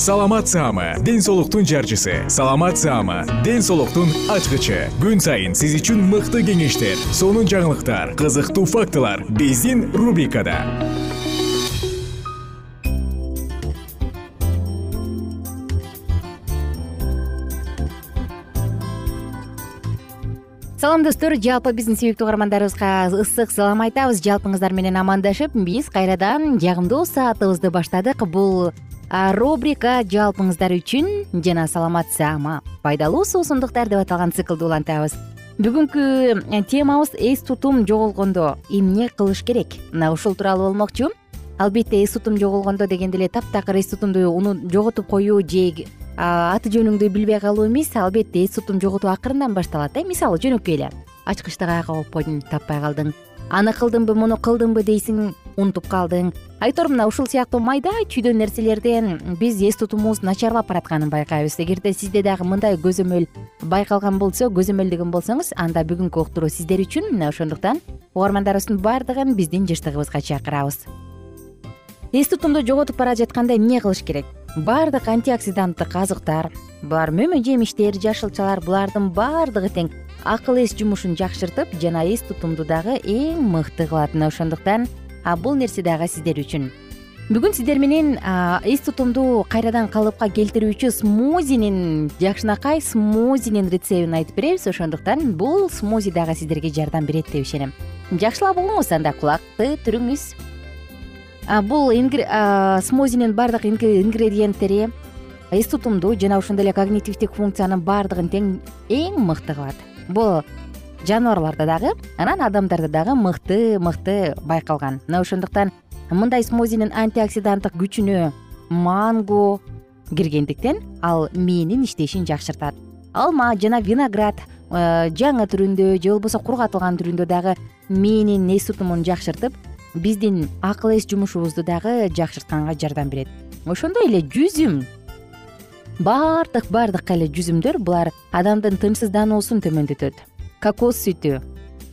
саламат саама ден соолуктун жарчысы. Саламат саама ден соолуктун ачкычы. Күн сайын сиз үчүн мыкты кеңештер сонун жаңылыктар кызыктуу фактылар биздин рубрикада. Салам достор. Жалпы биздин сүйүктүү угармандарыбызга ысык салам айтабыз. Жалпыңыздар менен амандашып биз кайрадан жагымдуу саатыбызды баштадык. Бул рубрика жалпыңыздар үчүн жана саламат саама пайдалуу суусундуктар деп аталган циклды улантабыз. Бүгүнкү э, темабыз эс тутум жоголгондо эмне кылыш керек? Мына ушул тууралуу болмокчу. Албетте эс тутум жоголгондо дегенде эле таптакыр эс тутумду жоготуп коюу же аты жөнүңдү билбей калуу эмес. Албетте эс тутум жоготуу акырындан башталат э мисалы жөнөкөй эле. Ачкычты каяка коюп койдуң таппай калдың. Аны кылдымбы муну кылдымбы дейсиң унутуп калдың. Айтор мына ушул сыяктуу майда чүйдө нерселерден биз эс тутумубуз начарлап баратканын байкайбыз. Эгерде сизде дагы мындай көзөмөл байкалган болсо көзөмөлдөгөн болсоңуз анда бүгүнкү уктуруу сиздер үчүн. Мына ошондуктан угармандарыбыздын баардыгын биздин жыштыгыбызга чакырабыз. Эс тутумду жоготуп бара жатканда эмне кылыш керек? Баардык антиоксиданттык азыктар булар мөмө жемиштер жашылчалар булардын баардыгы тең. Акыл эс жумушун жакшыртып жана эс тутумду дагы эң мыкты кылат. Мына ошондуктан бул нерсе дагы сиздер үчүн. Бүгүн сиздер менен эс тутумду кайрадан калыпка келтирүүчү смузинин жакшынакай смузинин рецептин айтып беребиз. Ошондуктан бул смузи дагы сиздерге жардам берет деп ишенем. Жакшылап угуңуз анда кулакты түрүңүз. Бул смузинин баардык ингредиенттери эс тутумду жана ошондой эле когнитивдик функциянын баардыгын тең эң мыкты кылат бул жаныбарларда дагы анан адамдарда дагы мыкты мыкты байкалган. Мына ошондуктан мындай смозинин антиоксиданттык күчүнө манго киргендиктен ал мээнин иштешин жакшыртат. Алма жана виноград э, жаңы түрүндө же болбосо кургатылган түрүндө дагы мээнин эс тутумун жакшыртып биздин акыл эс жумушубузду дагы жакшыртканга жардам берет. Ошондой эле жүзүм баардык баардык эле жүзүмдөр булар адамдын тынчсыздануусун төмөндөтөт кокос сүтү.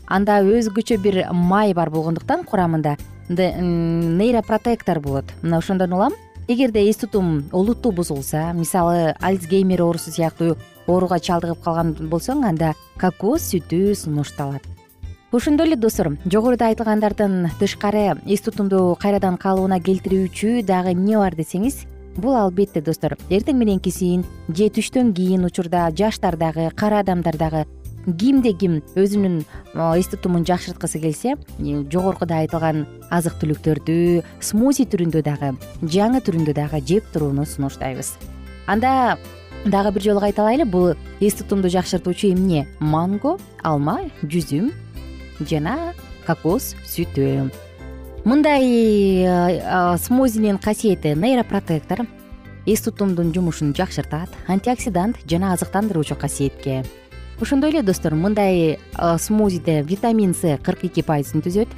Анда өзгөчө бир май бар болгондуктан курамында нейропротектор болот. Мына ошондон улам эгерде эс тутум олуттуу бузулса мисалы альцгеймер оорусу сыяктуу ооруга чалдыгып калган болсоң анда кокос сүтү сунушталат. Ошондой эле достор жогоруда айтылгандардын тышкары эс тутумду кайрадан калыбына келтирүүчү дагы эмне бар десеңиз бул албетте достор эртең мененкисин же түштөн кийин учурда жаштар дагы кара адамдар дагы кимде ким өзүнүн эс тутумун жакшырткысы келсе жогоркуда айтылган азык түлүктөрдү смузи түрүндө дагы жаңы түрүндө дагы жеп турууну сунуштайбыз. Анда дагы бир жолу кайталайлы бул эс тутумду жакшыртуучу эмне? Манго алма жүзүм жана кокос сүтү. Мындай смозинин касиети нейропротектор эс тутумдун жумушун жакшыртат антиоксидант жана азыктандыруучу касиетке ошондой эле достор мындай э, смузиде витамин с кырк эки пайызын түзөт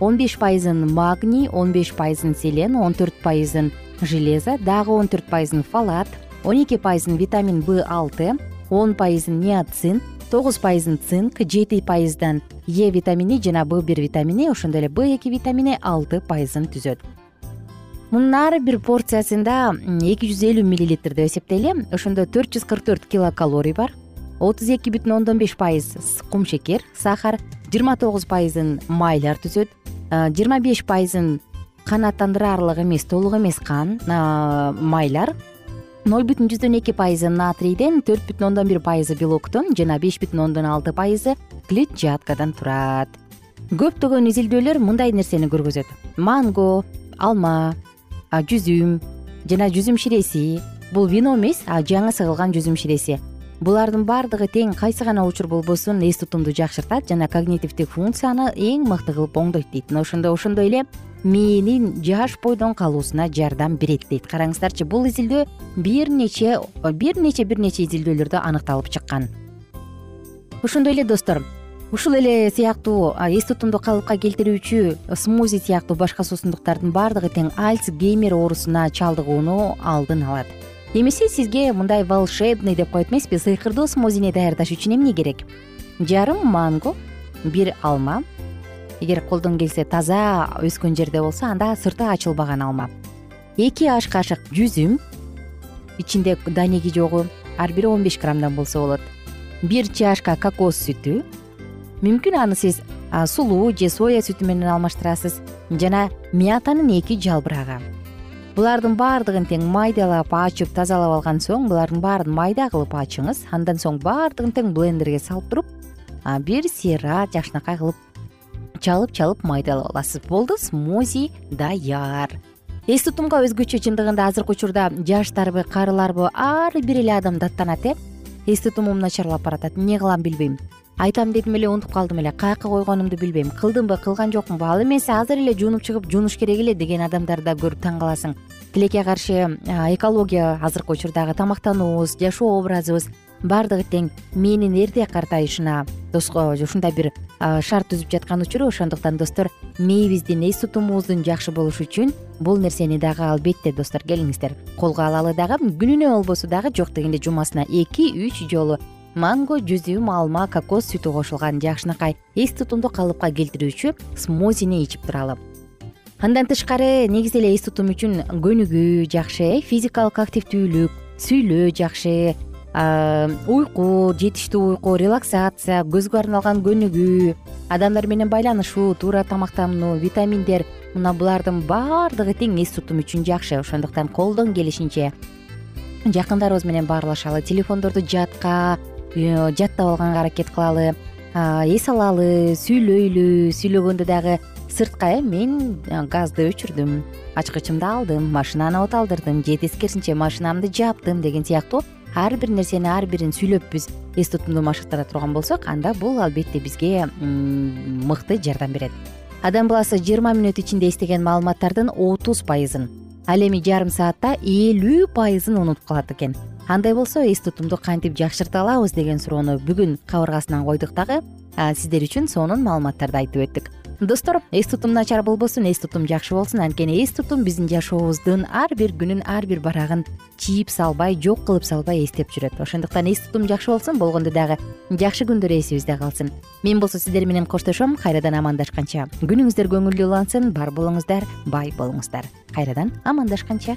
он беш пайызын магний он беш пайызын селен он төрт пайызын железо дагы он төрт пайызын фалат он эки пайызын витамин б алты он пайызын неоцин тогуз пайызын цинк жети пайыздан е витамини жана б бир витамини ошондой эле б эки витамини алты пайызын түзөт. Мунун ар бир порциясында эки жүз элүү миллилитр деп эсептейли ошондо төрт жүз кырк төрт килокалорий бар отуз эки бүтүн ондон беш пайыз кумшекер сахар жыйырма тогуз пайызын майлар түзөт жыйырма беш пайызын канааттандыраарлык эмес толук эмес кан майлар ноль бүтүн жүздөн эки пайызы натрийден төрт бүтүн ондон бир пайызы белоктон жана беш бүтүн ондон алты пайызы клетчаткадан турат. Көптөгөн изилдөөлөр мындай нерсени көргөзөт. Манго алма жүзүм жана жүзүм ширеси. Бул вино эмес жаңы сыгылган жүзүм ширеси булардын баардыгы тең кайсы гана учур болбосун эс тутумду жакшыртат жана когнитивдик функцияны эң мыкты кылып оңдойт дейт. Мына ошондо ошондой эле мээнин жаш бойдон калуусуна жардам берет дейт. Караңыздарчы бул изилдөө бир нече бир нече бир нече изилдөөлөрдө аныкталып чыккан. Ошондой эле достор ушул эле сыяктуу эс тутумду калыпка келтирүүчү смузи сыяктуу башка суусундуктардын баардыгы тең альцгеймер оорусуна чалдыгууну алдын алат эмесе сизге мындай волшебный деп коет эмеспи сыйкырдуу смузини даярдаш үчүн эмне керек? Жарым манго бир алма. Эгер колдон келсе таза өскөн жерде болсо анда сырты ачылбаган алма. Эки аш кашык жүзүм. Ичинде данеги жогу ар бири он беш граммдан болсо болот. Бир чашка кокос сүтү. Мүмкүн аны сиз сулуу же соя сүтү менен алмаштырасыз жана мятанын эки жалбырагы булардын баардыгын тең майдалап ачып тазалап алган соң булардын баарын майда кылып ачыңыз. Андан соң баардыгын тең блендерге салып туруп бир сыйра жакшынакай кылып чалып чалып майдалап аласыз. Болду смузи даяр эс тутумга өзгөчө чындыгында азыркы учурда жаштарбы карыларбы ар бир эле адам даттанат э эс тутумум начарлап баратат. Эмне кылам билбейм. Айтам дедим эле унутуп калдым эле. Каяка койгонумду билбейм. Кылдымбы кылган жокмунбу ал эмесе азыр эле жуунуп чыгып жуунуш керек эле деген адамдарды да көрүп таң каласың. Тилекке каршы экология азыркы учурдагы тамактануубуз жашоо образыбыз баардыгы тең мээнин эрте картайышына ушундай бир шарт түзүп жаткан учуру ошондуктан достор мээбиздин эс тутумубуздун жакшы болушу үчүн бул нерсени дагы албетте достор келиңиздер. Колго алалы дагы күнүнө болбосо дагы жок дегенде жумасына эки үч жолу манго жүзүм алма кокос сүтү кошулган жакшынакай эс тутумду калыпка келтирүүчү смозини ичип туралы. Андан тышкары негизи эле эс тутум үчүн көнүгүү жакшы э физикалык активдүүлүк сүйлөө жакшы уйку жетиштүү уйку релаксация көзгө арналган көнүгүү адамдар менен байланышуу туура тамактануу витаминдер. Мына булардын баардыгы тең эс тутум үчүн жакшы. Ошондуктан колдон келишинче жакындарыбыз менен баарлашалы телефондорду жатка жаттап алганга аракет кылалы эс алалы сүйлөйлү сүйлөгөндө дагы сыртка э мен газды өчүрдүм ачкычымды алдым машинаны от алдырдым же тескерисинче машинамды жаптым деген сыяктуу ар бир нерсени ар бирин сүйлөп биз эс тутумду машыктыра турган болсок анда бул албетте бизге мыкты жардам берет. Адам баласы жыйырма мүнөт ичинде эстеген маалыматтардын отуз пайызын ал эми жарым саатта элүү пайызын унутуп калат экен. Андай болсо эс тутумду кантип жакшырта алабыз деген суроону бүгүн кабыргасынан койдук дагы сиздер үчүн сонун маалыматтарды айтып өттүк достор эс тутум начар болбосун эс тутум жакшы болсун. Анткени эс тутум биздин жашообуздун ар бир күнүн ар бир барагын чийип салбай жок кылып салбай эстеп жүрөт. Ошондуктан эс тутум жакшы болсун болгондо дагы жакшы күндөр эсибизде калсын. Мен болсо сиздер менен коштошом кайрадан амандашканча. Күнүңүздөр көңүлдүү улансын бар болуңуздар бай болуңуздар. Кайрадан амандашканча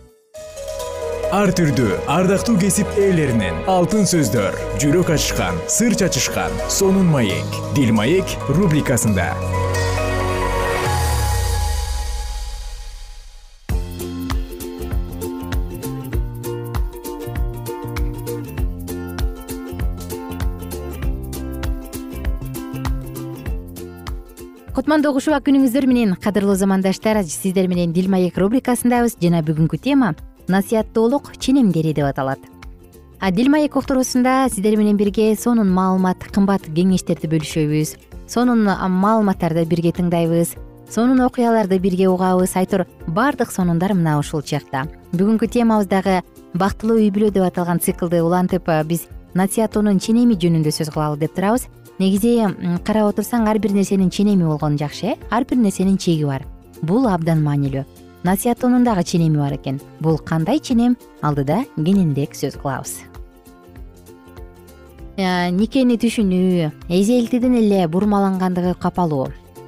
ар түрдүү ардактуу кесип ээлеринен. Алтын сөздөр жүрөк ачышкан сыр чачышкан сонун маек. Дил маек рубрикасында. Кутмандуу куш убак күнүңүздөр менен кадырлуу замандаштар сиздер менен дил маек рубрикасындабыз. Жана бүгүнкү тема насыяттуулук ченемдери деп аталат. А дил маек уктуруусунда сиздер менен бирге сонун маалымат кымбат кеңештерди бөлүшөбүз. Сонун маалыматтарды бирге тыңдайбыз. Сонун окуяларды бирге угабыз. Айтор баардык сонундар мына ушул чакта. Бүгүнкү темабыз дагы бактылуу үй бүлө деп аталган циклды улантып биз насыяттоонун ченеми жөнүндө сөз кылалы деп турабыз. Негизи карап отурсаң ар бир нерсенин ченеми болгон жакшы э? Ар бир нерсенин чеги бар. Бул абдан маанилүү насыяттоонун дагы ченеми бар экен. Бул кандай ченем? Алдыда кененирээк сөз кылабыз. Э, никени түшүнүү эзелтиден эле бурмалангандыгы капалуу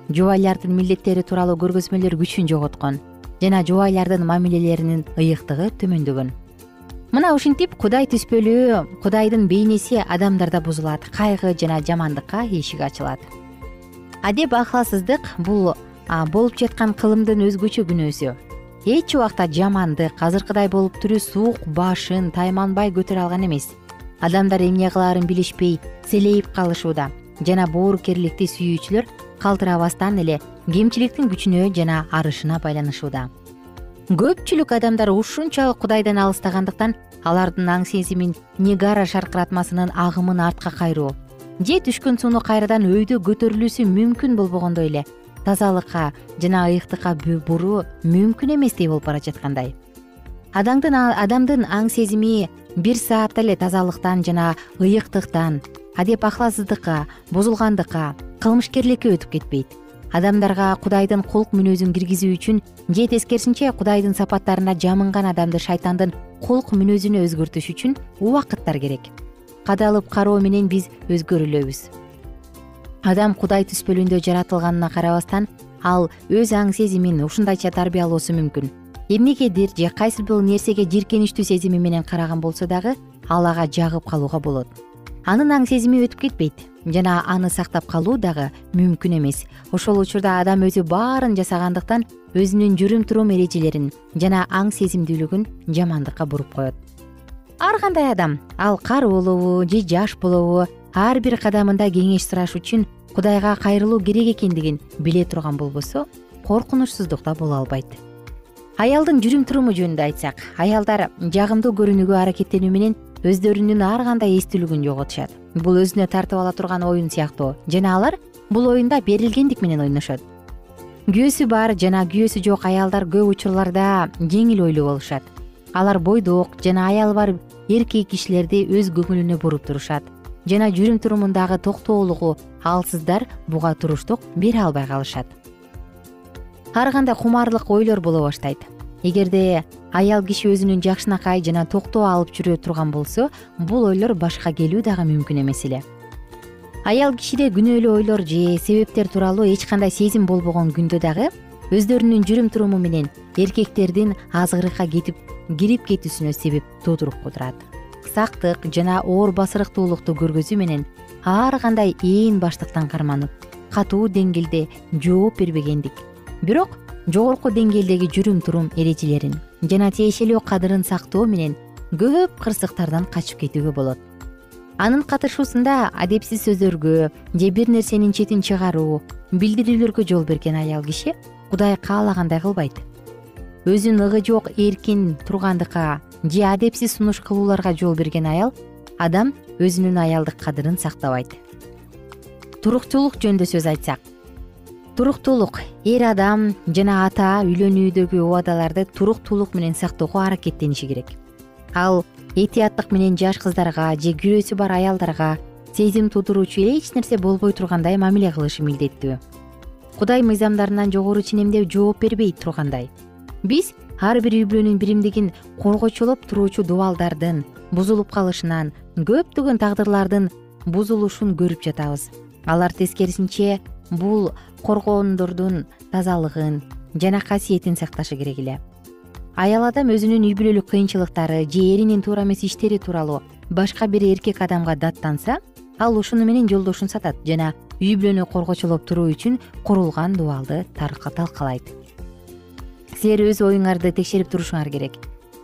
жубайлардын милдеттери тууралуу көргөзмөлөр күчүн жоготкон жана жубайлардын мамилелеринин ыйыктыгы төмөндөгөн. Мына ушинтип кудай түспөлүү кудайдын бейнеси адамдарда бузулат кайгы жана жамандыкка эшик ачылат. Адеп ахласыздык бул болуп жаткан кылымдын өзгөчө күнөөсү. Эч убакта жамандык азыркыдай болуп тирүү суук башын тайманбай көтөрө алган эмес. Адамдар эмне кылаарын билишпей селейип калышууда. Жана боорукерликти сүйүүчүлөр калтырабастан эле кемчиликтин күчүнө жана арышына байланышууда. Көпчүлүк адамдар ушунчалык кудайдан алыстагандыктан алардын аң сезимин нигара шаркыратмасынын агымын артка кайруу. Же түшкөн сууну кайрадан өйдө көтөрүлүүсү мүмкүн болбогондой эле тазалыкка жана ыйыктыкка буруу мүмкүн эместей болуп бара жаткандай. Адамдын аң сезими бир саатта эле тазалыктан жана ыйыктыктан адеп ахласыздыкка бузулгандыкка кылмышкерликке өтүп кетпейт. Адамдарга кудайдын кулк мүнөзүн киргизүү үчүн же тескерисинче кудайдын сапаттарына жамынган адамды шайтандын кулк мүнөзүнө өзгөртүш үчүн убакыттар керек. Кадалып кароо менен биз өзгөрүлөбүз адам кудай түспөлүндө жаратылганына карабастан ал өз аң сезимин ушундайча тарбиялоосу мүмкүн. Эмнегедир же кайсы бир нерсеге жийиркеничтүү сезими менен караган болсо дагы ал ага жагып калууга болот. Анын аң сезими өтүп кетпейт жана аны сактап калуу дагы мүмкүн эмес. Ошол учурда адам өзү баарын жасагандыктан өзүнүн жүрүм турум эрежелерин жана аң сезимдүүлүгүн жамандыкка буруп коет. Ар кандай адам ал кары болобу же жаш болобу ар бир кадамында кеңеш сураш үчүн кудайга кайрылуу керек экендигин биле турган болбосо коркунучсуздукта боло албайт. Аялдын жүрүм туруму жөнүндө айтсак аялдар жагымдуу көрүнүүгө аракеттенүү менен өздөрүнүн ар кандай эстүүлүгүн жоготушат. Бул өзүнө тартып ала турган оюн сыяктуу жана алар бул оюнда берилгендик менен ойношот. Күйөөсү бар жана күйөөсү жок аялдар көп учурларда жеңил ойлуу болушат. Алар бойдок жана аялы бар эркек кишилерди өз көңүлүнө буруп турушат жана жүрүм турумундагы токтоолугу алсыздар буга туруштук бере албай калышат. Ар кандай кумарлык ойлор боло баштайт. Эгерде аял киши өзүнүн жакшынакай жана токтоо алып жүрө турган болсо бул ойлор башка келүү дагы мүмкүн эмес эле. Аял кишиде күнөөлүү ойлор же себептер тууралуу эч кандай сезим болбогон күндө дагы өздөрүнүн жүрүм туруму менен эркектердин азгырыкка кетип кирип кетүүсүнө себеп туудуруп турат сактык жана оор басырыктуулукту көргөзүү менен ар кандай ээн баштыктан карманып катуу деңгээлде жооп бербегендик. Бирок жогорку деңгээлдеги жүрүм турум эрежелерин жана тиешелүү кадырын сактоо менен көп кырсыктардан качып кетүүгө болот. Анын катышуусунда адепсиз сөздөргө же бир нерсенин четин чыгаруу билдирүүлөргө жол берген аял киши кудай каалагандай кылбайт. Өзүн ыгы жок эркин тургандыкка же адепсиз сунуш кылууларга жол берген аял адам өзүнүн аялдык кадырын сактабайт. Туруктуулук жөнүндө сөз айтсак туруктуулук эр адам жана ата үйлөнүүдөгү убадаларды туруктуулук менен сактоого аракеттениши керек. Ал этияттык менен жаш кыздарга же күрөөсү бар аялдарга сезим туудуруучу эч нерсе болбой тургандай мамиле кылышы милдеттүү. Кудай мыйзамдарынан жогору ченемдеп жооп бербей тургандай. Биз ар бир үй бүлөнүн биримдигин коргочолоп туруучу дубалдардын бузулуп калышынан көптөгөн тагдырлардын бузулушун көрүп жатабыз. Алар тескерисинче бул коргондордун тазалыгын жана касиетин сакташы керек эле. Аял адам өзүнүн үй бүлөлүк кыйынчылыктары же эринин туура эмес иштери тууралуу башка бир эркек адамга даттанса ал ушуну менен жолдошун сатат жана үй бүлөнү коргочолоп туруу үчүн курулган дубалды талкалайт силер өз оюңарды текшерип турушуңар керек.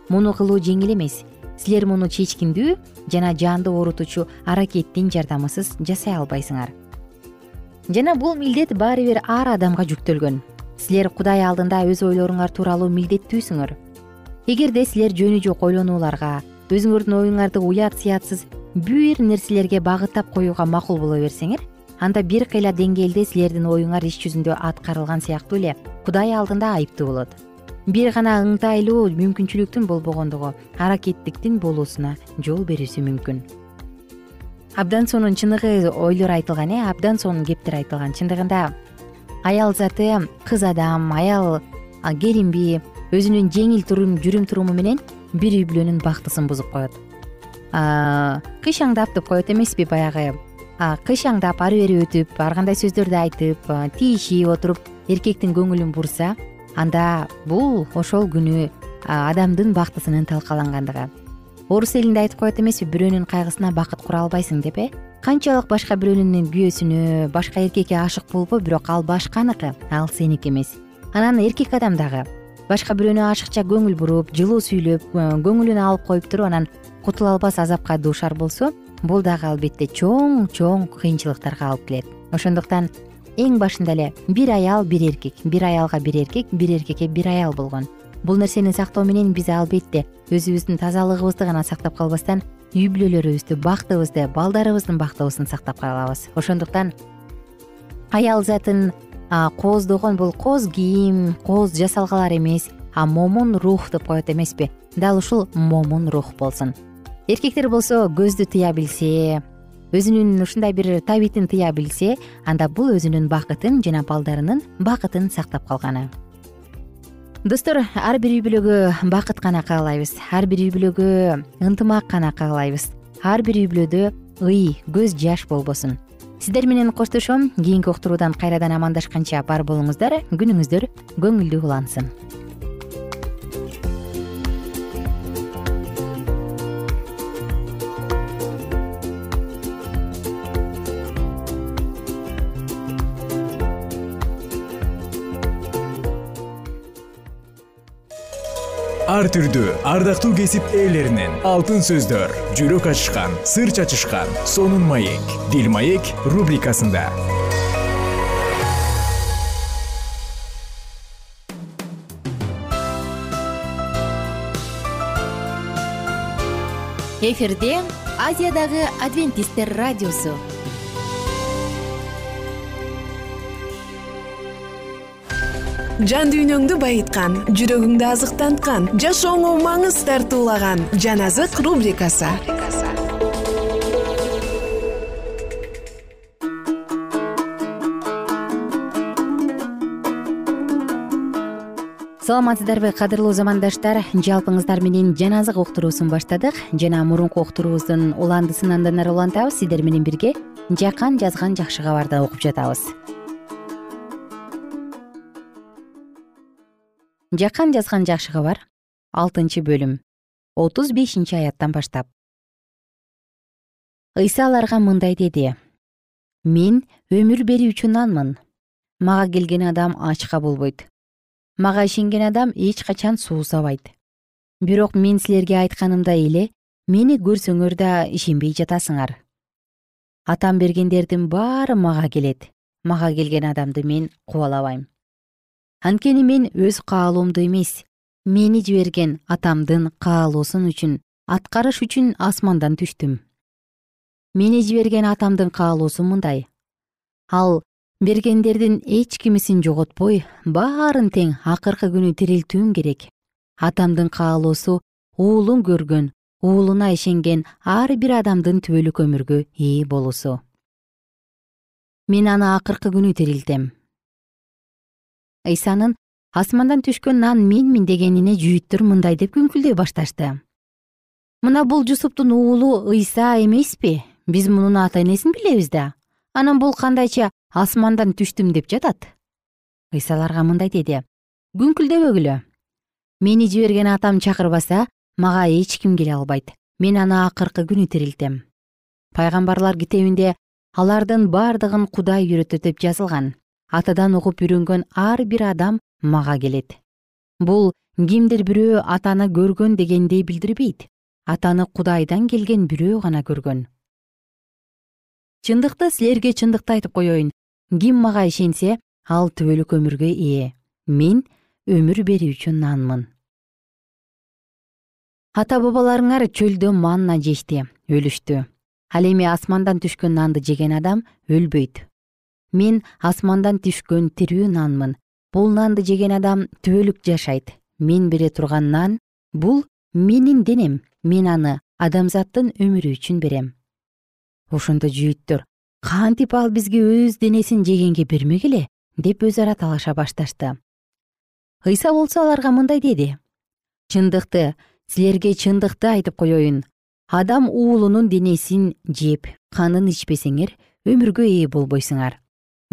Муну кылуу жеңил эмес. Силер муну чечкиндүү жана жанды оорутуучу аракеттин жардамысыз жасай албайсыңар. Жана бул милдет баары бир ар адамга жүктөлгөн. Силер кудай алдында өз ойлоруңар тууралуу милдеттүүсүңөр эгерде силер жөнү жок ойлонууларга өзүңөрдүн оюңарды уят сыятсыз бир нерселерге багыттап коюуга макул боло берсеңер анда бир кыйла деңгээлде силердин оюңар иш жүзүндө аткарылган сыяктуу эле кудай алдында айыптуу болот. Бир гана ыңтайлуу мүмкүнчүлүктүн болбогондугу аракеттиктин болуусуна жол берүүсү мүмкүн. Абдан сонун чыныгы ойлор айтылган э? Абдан сонун кептер айтылган чындыгында аял заты кыз адам аял келинби өзүнүн жеңил жүрүм туруму менен бир үй бүлөнүн бактысын бузуп коет кыйшаңдап деп коет эмеспи баягы кыйшаңдап ары бери өтүп ар кандай сөздөрдү айтып тийишип отуруп эркектин көңүлүн бурса анда бул ошол күнү адамдын бактысынын талкалангандыгы. Орус элинде айтып коет эмеспи бирөөнүн кайгысына бакыт кура албайсың деп э канчалык башка бирөөнүн күйөөсүнө башка эркекке ашык болбо бирок ал башканыкы ал сеники эмес. Анан эркек адам дагы башка бирөөнү ашыкча көңүл буруп жылуу сүйлөп көңүлүн алып коюп туруп анан кутула албас азапка дуушар болсо бул дагы албетте чоң чоң кыйынчылыктарга алып келет. Ошондуктан эң башында эле бир аял бир эркек. Бир аялга бир эркек бир эркекке бир аял болгон. Бул нерсени сактоо менен биз албетте өзүбүздүн тазалыгыбызды гана сактап калбастан үй бүлөлөрүбүздү бактыбызды балдарыбыздын бактыбызын сактап калабыз ошондуктан аял затын кооздогон бул кооз кийим кооз жасалгалар эмес а момун рух деп коет эмеспи. Дал ушул момун рух болсун эркектер болсо көздү тыя билсе өзүнүн ушундай бир табитин тыя билсе анда бул өзүнүн бакытын жана балдарынын бакытын сактап калганы. Достор ар бир үй бүлөгө бакыт гана каалайбыз. Ар бир үй бүлөгө ынтымак гана каалайбыз. Ар бир үй бүлөдө ый көз жаш болбосун. Сиздер менен коштошом кийинки уктуруудан кайрадан амандашканча бар болуңуздар күнүңүздөр көңүлдүү улансын ар түрдүү ардактуу кесип ээлеринен алтын сөздөр жүрөк ачышкан сыр чачышкан сонун маек дил маек рубрикасында. Эфирде азиядагы адвентисттер радиосу жан дүйнөңдү байыткан жүрөгүңдү азыктанткан жашооңо маңыз тартуулаган жан азык рубрикасы. Саламатсыздарбы кадырлуу замандаштар. Жалпыңыздар менен жан азык уктуруусун баштадык жана мурунку уктуруубуздун уландысын андан ары улантабыз сиздер менен бирге жакан жазган жакшы кабарды окуп жатабыз жакан жазган жакшы кабар алтынчы бөлүм. Отуз бешинчи аяттан баштап. Ыйса аларга мындай деди. Мен өмүр берүүчү нанмын мага келген адам ачка болбойт. Мага ишенген адам эч качан суусабайт бирок мен силерге айтканымдай эле мени көрсөңөр да ишенбей жатасыңар. Атам бергендердин баары мага келет. Мага келген адамды мен кубалабайм анткени мен өз каалоомду эмес. Мени жиберген атамдын каалоосун үчүн аткарыш үчүн асмандан түштүм. Мени жиберген атамдын каалоосу мындай. Ал бергендердин эч кимисин жоготпой баарын тең акыркы күнү тирилтүүм керек. Атамдын каалоосу уулун көргөн уулуна ишенген ар бир адамдын түбөлүк өмүргө ээ болуусу мен аны акыркы күнү тирилтем ыйсанын асмандан түшкөн нан менмин дегенине жүйүттөр мындай деп күңкүлдөй башташты. Мына бул жусуптун уулу ыйса эмеспи? Биз мунун ата энесин билебиз да. Анан бул кандайча асмандан түштүм деп жатат? Ыйса аларга мындай деди. Күңкүлдөбөгүлө мени жиберген атам чакырбаса мага эч ким келе албайт. Мен аны акыркы күнү тирилтем. Пайгамбарлар китебинде алардын бардыгын кудай үйрөтөт деп жазылган атадан угуп үйрөнгөн ар бир адам мага келет. Бул кимдир бирөө атаны көргөн дегенди билдирбейт. Атаны кудайдан келген бирөө гана көргөн. Чындыкты силерге чындыкты айтып коеюн ким мага ишенсе ал түбөлүк өмүргө ээ мен өмүр берүүчү нанмын. Ата бабаларыңар чөлдө манна жешти өлүштү. Ал эми асмандан түшкөн нанды жеген адам өлбөйт мен асмандан түшкөн тирүү нанмын. Бул нанды жеген адам түбөлүк жашайт. Мен бере турган нан бул менин денем. Мен аны адамзаттын өмүрү үчүн берем. Ошондо жүйүттөр кантип ал бизге өз денесин жегенге бермегиле деп өз ара талаша башташты. Ыйса болсо аларга мындай деди. Чындыкты силерге чындыкты айтып коеюн адам уулунун денесин жеп канын ичпесеңер өмүргө ээ болбойсуңар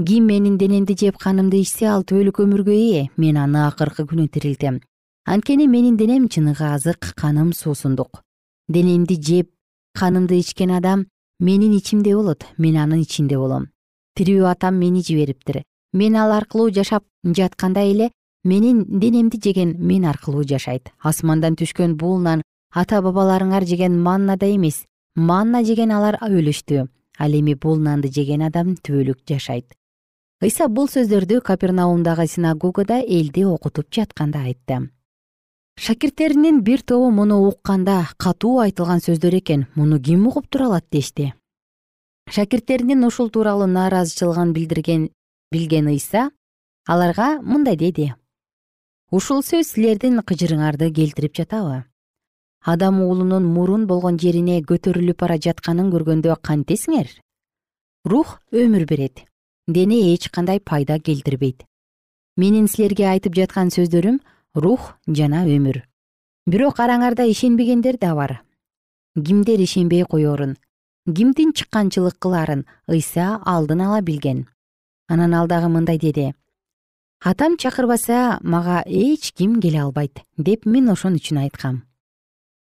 ким менин денемди жеп канымды ичсе ал түбөлүк өмүргө ээ мен аны акыркы күнү тирилтем. Анткени менин денем чыныгы азык каным суусундук. Денемди жеп канымды ичкен адам менин ичимде болот мен анын ичинде болом. Тирүү атам мени жибериптир. Мен ал аркылуу жашап жаткандай эле менин денемди жеген мен аркылуу жашайт. Асмандан түшкөн бул нан ата бабаларыңар жеген маннада эмес. Манна жеген алар өлүштү. Ал эми бул нанды жеген адам түбөлүк жашайт ыйса бул сөздөрдү капернаумдагы синагогада элди окутуп жатканда айтты. Шакирттеринин бир тобу муну укканда катуу айтылган сөздөр экен муну ким угуп тура алат? дешти. Шакирттеринин ушул тууралуу нааразычылыгын билдирген билген ыйса аларга мындай деди. Ушул сөз силердин кыжырыңарды келтирип жатабы. Адам уулунун мурун болгон жерине көтөрүлүп бара жатканын көргөндө кантесиңер? Рух өмүр берет дене эч кандай пайда келтирбейт. Менин силерге айтып жаткан сөздөрүм рух жана өмүр бирок араңарда ишенбегендер да бар. Кимдер ишенбей коерун кимдин чыкканчылык кылаарын ыйса алдын ала билген. Анан ал дагы мындай деди атам чакырбаса мага эч ким келе албайт деп мен ошон үчүн айткам.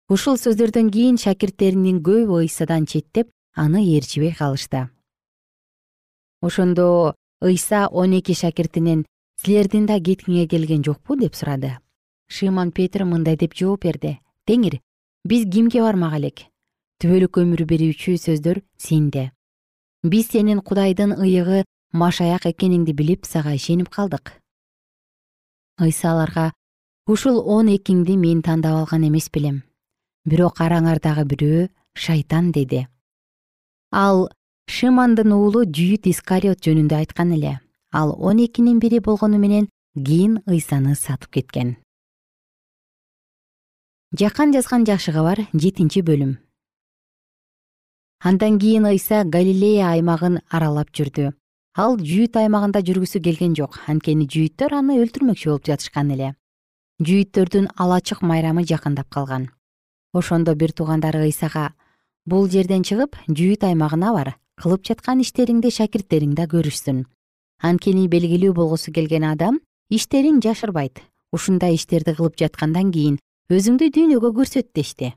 Ушул сөздөрдөн кийин шакирттеринин көбү ыйсадан четтеп аны ээрчибей калышты ошондо ыйса он эки шакиртинен силердин да кеткиңе келген жокпу? деп сурады. Шыйман петр мындай деп жооп берди. Теңир биз кимге бармак элек? Түбөлүк өмүр берүүчү сөздөр сенде. Биз сенин кудайдын ыйыгы машаяк экениңди билип сага ишенип калдык ыйса аларга ушул он экиңди мен тандап алган эмес белем бирок араңардагы бирөө шайтан деди. Ал шымандын уулу жүйүт искариот жөнүндө айткан эле. Ал он экинин бири болгону менен кийин ыйсаны сатып кеткен. Жакан жазган жакшы кабар жетинчи бөлүм. Андан кийин ыйса галилея аймагын аралап жүрдү. Ал жүйүт аймагында жүргүсү келген жок. Анткени жүйүттөр аны өлтүрмөкчү болуп жатышкан эле. Жүйүттөрдүн ала чык майрамы жакындап калган. Ошондо бир туугандары ыйсага бул жерден чыгып жүйүт аймагына бар кылып жаткан иштериңди шакирттериң да көрүшсүн. Анткени белгилүү болгусу келген адам иштерин жашырбайт. Ушундай иштерди кылып жаткандан кийин өзүңдү дүйнөгө көрсөт дешти.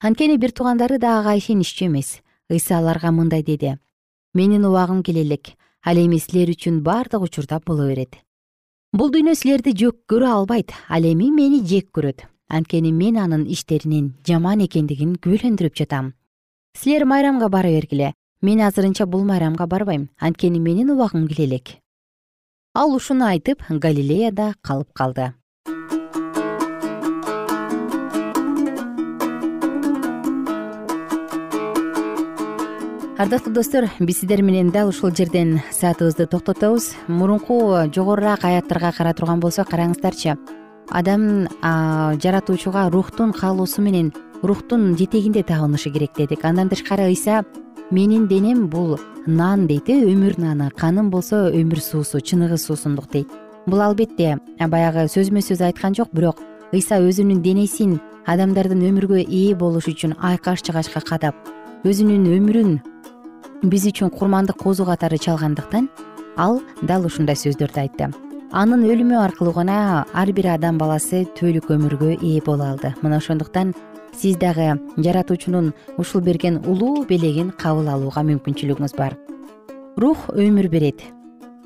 Анткени бир туугандары да ага ишеничтүү эмес. Ыйса аларга мындай деди. Менин убагым келе элек ал эми силер үчүн бардык учурда боло берет. Бул дүйнө силерди жек көрө албайт. Ал эми мени жек көрөт. Анткени мен анын иштеринин жаман экендигин күбөлөндүрүп жатам силер майрамга бара бергиле. Мен азырынча бул майрамга барбайм. Анткени менин убагым келе элек ал ушуну айтып галилеяда калып калды. Ардактуу достор биз сиздер менен дал ушул жерден саатыбызды токтотобуз. Мурунку жогорураак аяттарга карап турган болсок караңыздарчы. Адам жаратуучуга рухтун каалоосу менен рухтун жетегинде табынышы керек дедик. Андан тышкары ыйса менин денем бул нан дейт э өмүр наны. Каным болсо өмүр суусу чыныгы суусундук дейт. Бул албетте баягы сөзмө сөз айткан жок бирок ыйса өзүнүн денесин адамдардын өмүргө ээ болушу үчүн айкаш жыгачка кадап өзүнүн өмүрүн биз үчүн курмандык козу катары чалгандыктан ал дал ушундай сөздөрдү айтты. Анын өлүмү аркылуу гана ар бир адам баласы түбөлүк өмүргө ээ боло алды. Мына ошондуктан сиз дагы жаратуучунун ушул берген улуу белегин кабыл алууга мүмкүнчүлүгүңүз бар. Рух өмүр берет.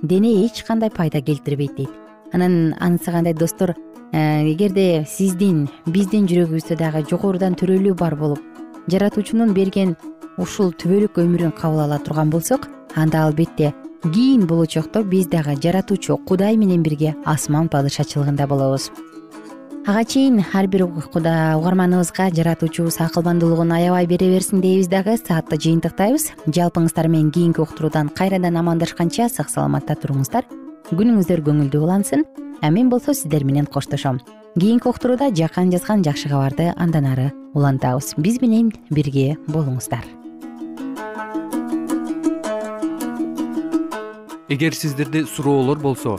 Дене эч кандай пайда келтирбейт дейт. Анан анысы кандай достор э, эгерде сиздин биздин жүрөгүбүздө дагы жогорудан төрөлүү бар болуп жаратуучунун берген ушул түбөлүк өмүрүн кабыл ала турган болсок анда албетте кийин болочокто биз дагы жаратуучу кудай менен бирге асман падышачылыгында болобуз ага чейин ар бир куда угарманыбызга жаратуучубуз акылмандуулугун аябай бере берсин дейбиз дагы. Саатты жыйынтыктайбыз. Жалпыңыздар менен кийинки уктуруудан кайрадан амандашканча сак саламатта туруңуздар. Күнүңүздөр көңүлдүү улансын. А мен болсо сиздер менен коштошом. Кийинки уктурууда жакан жазган жакшы кабарды андан ары улантабыз. Биз менен бирге болуңуздар. Эгер сиздерде суроолор болсо